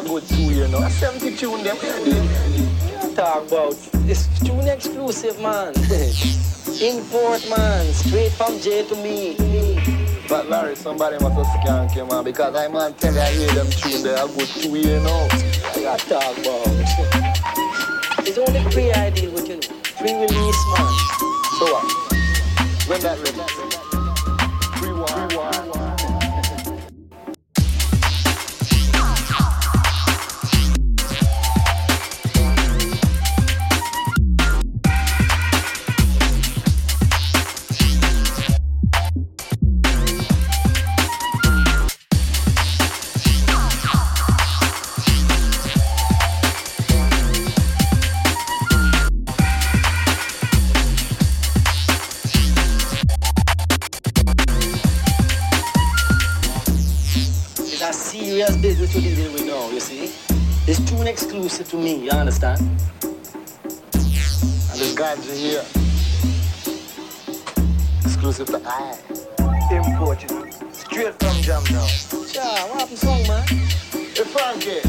a good two, you know. A 70 tune them. Talk about this tune exclusive, man. Import, man. Straight from J to me. But Larry, somebody must have skank you, man, because I man tell you I hear them tune, they are good two, you know. I got talk about. It's only pre-ideal with, you know, pre-release, man. So what? When that. Pre-war. I. Imported, straight from Jam now. Yeah, what happened song, man? Hey, Frankie,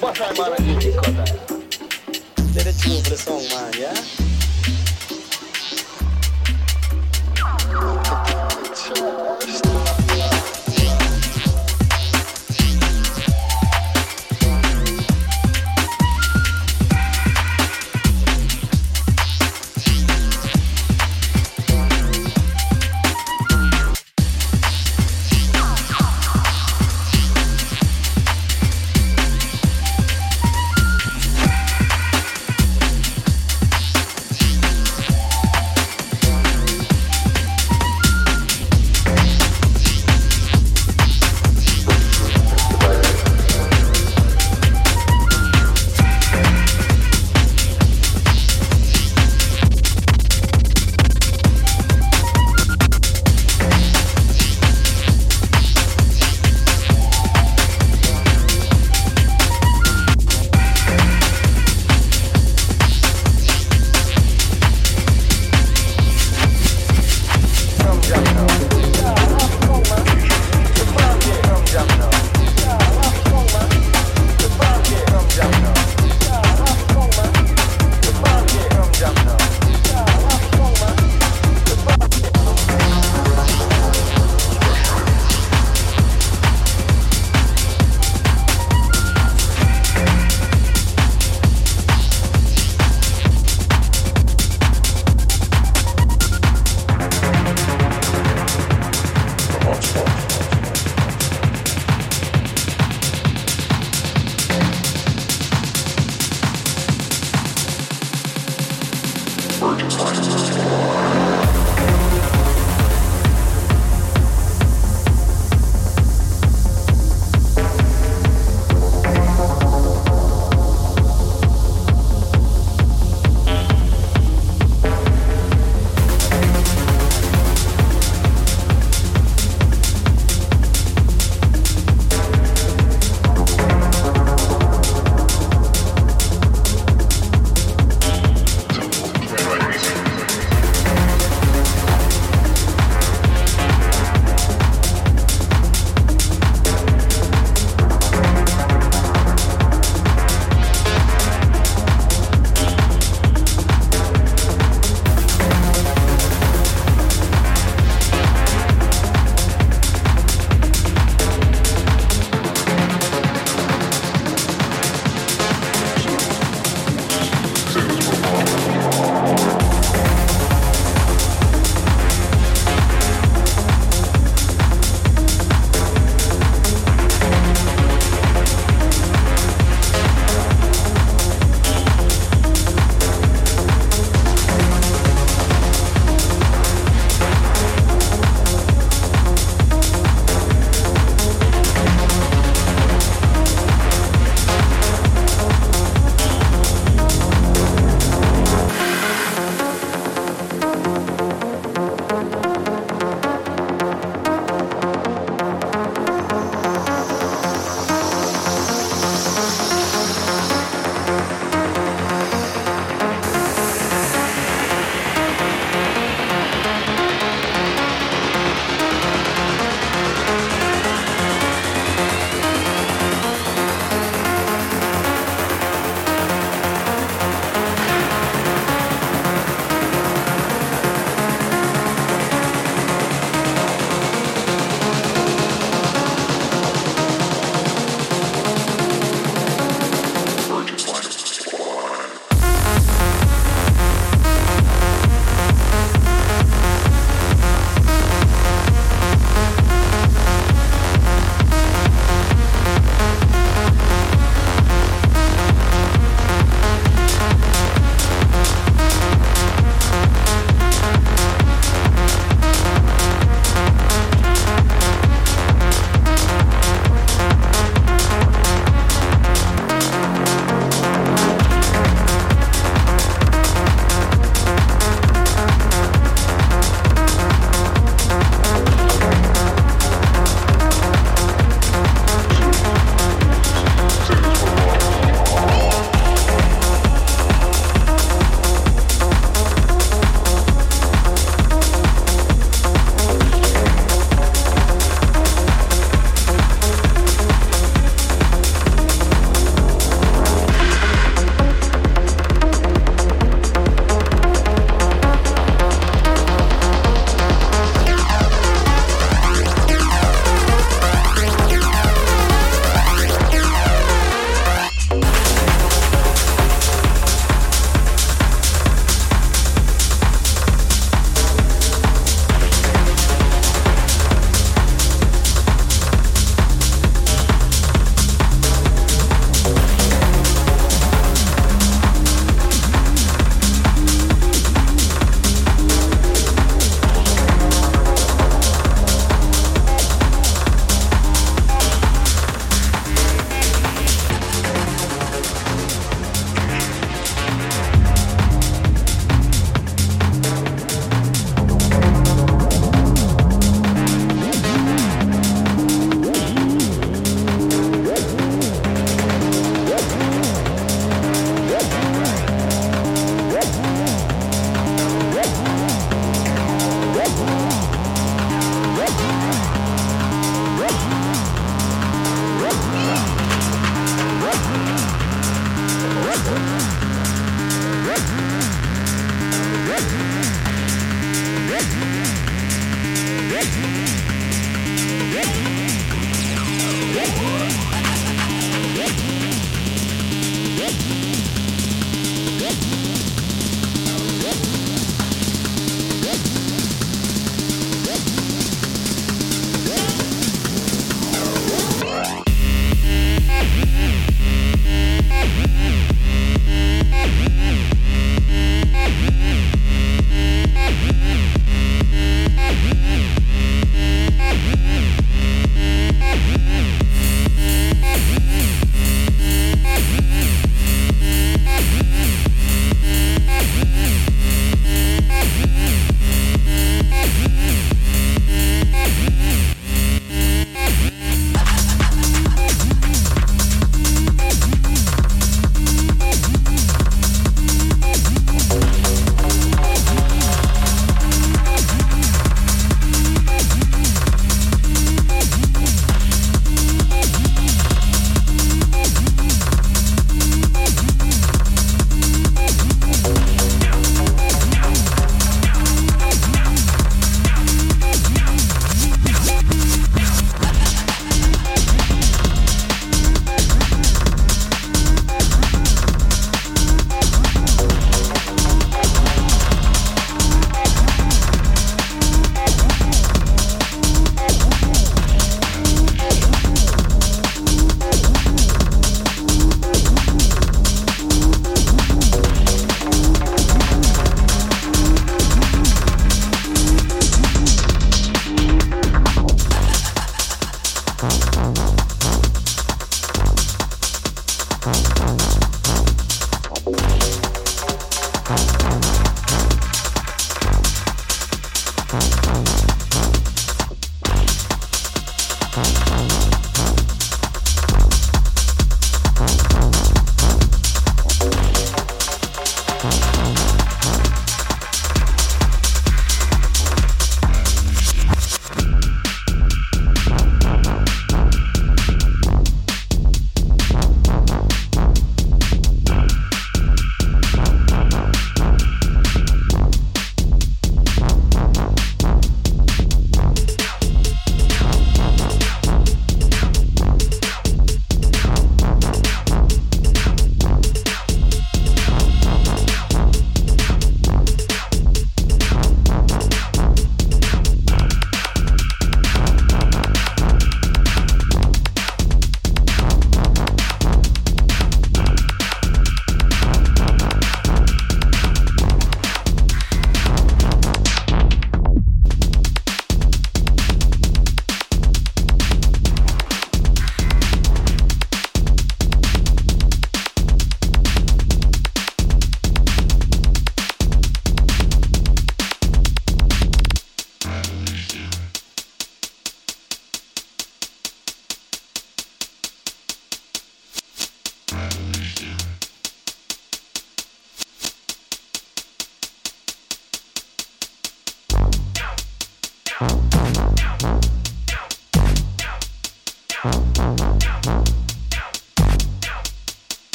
what time man I give you cut that? Let it tune for the song, man, yeah?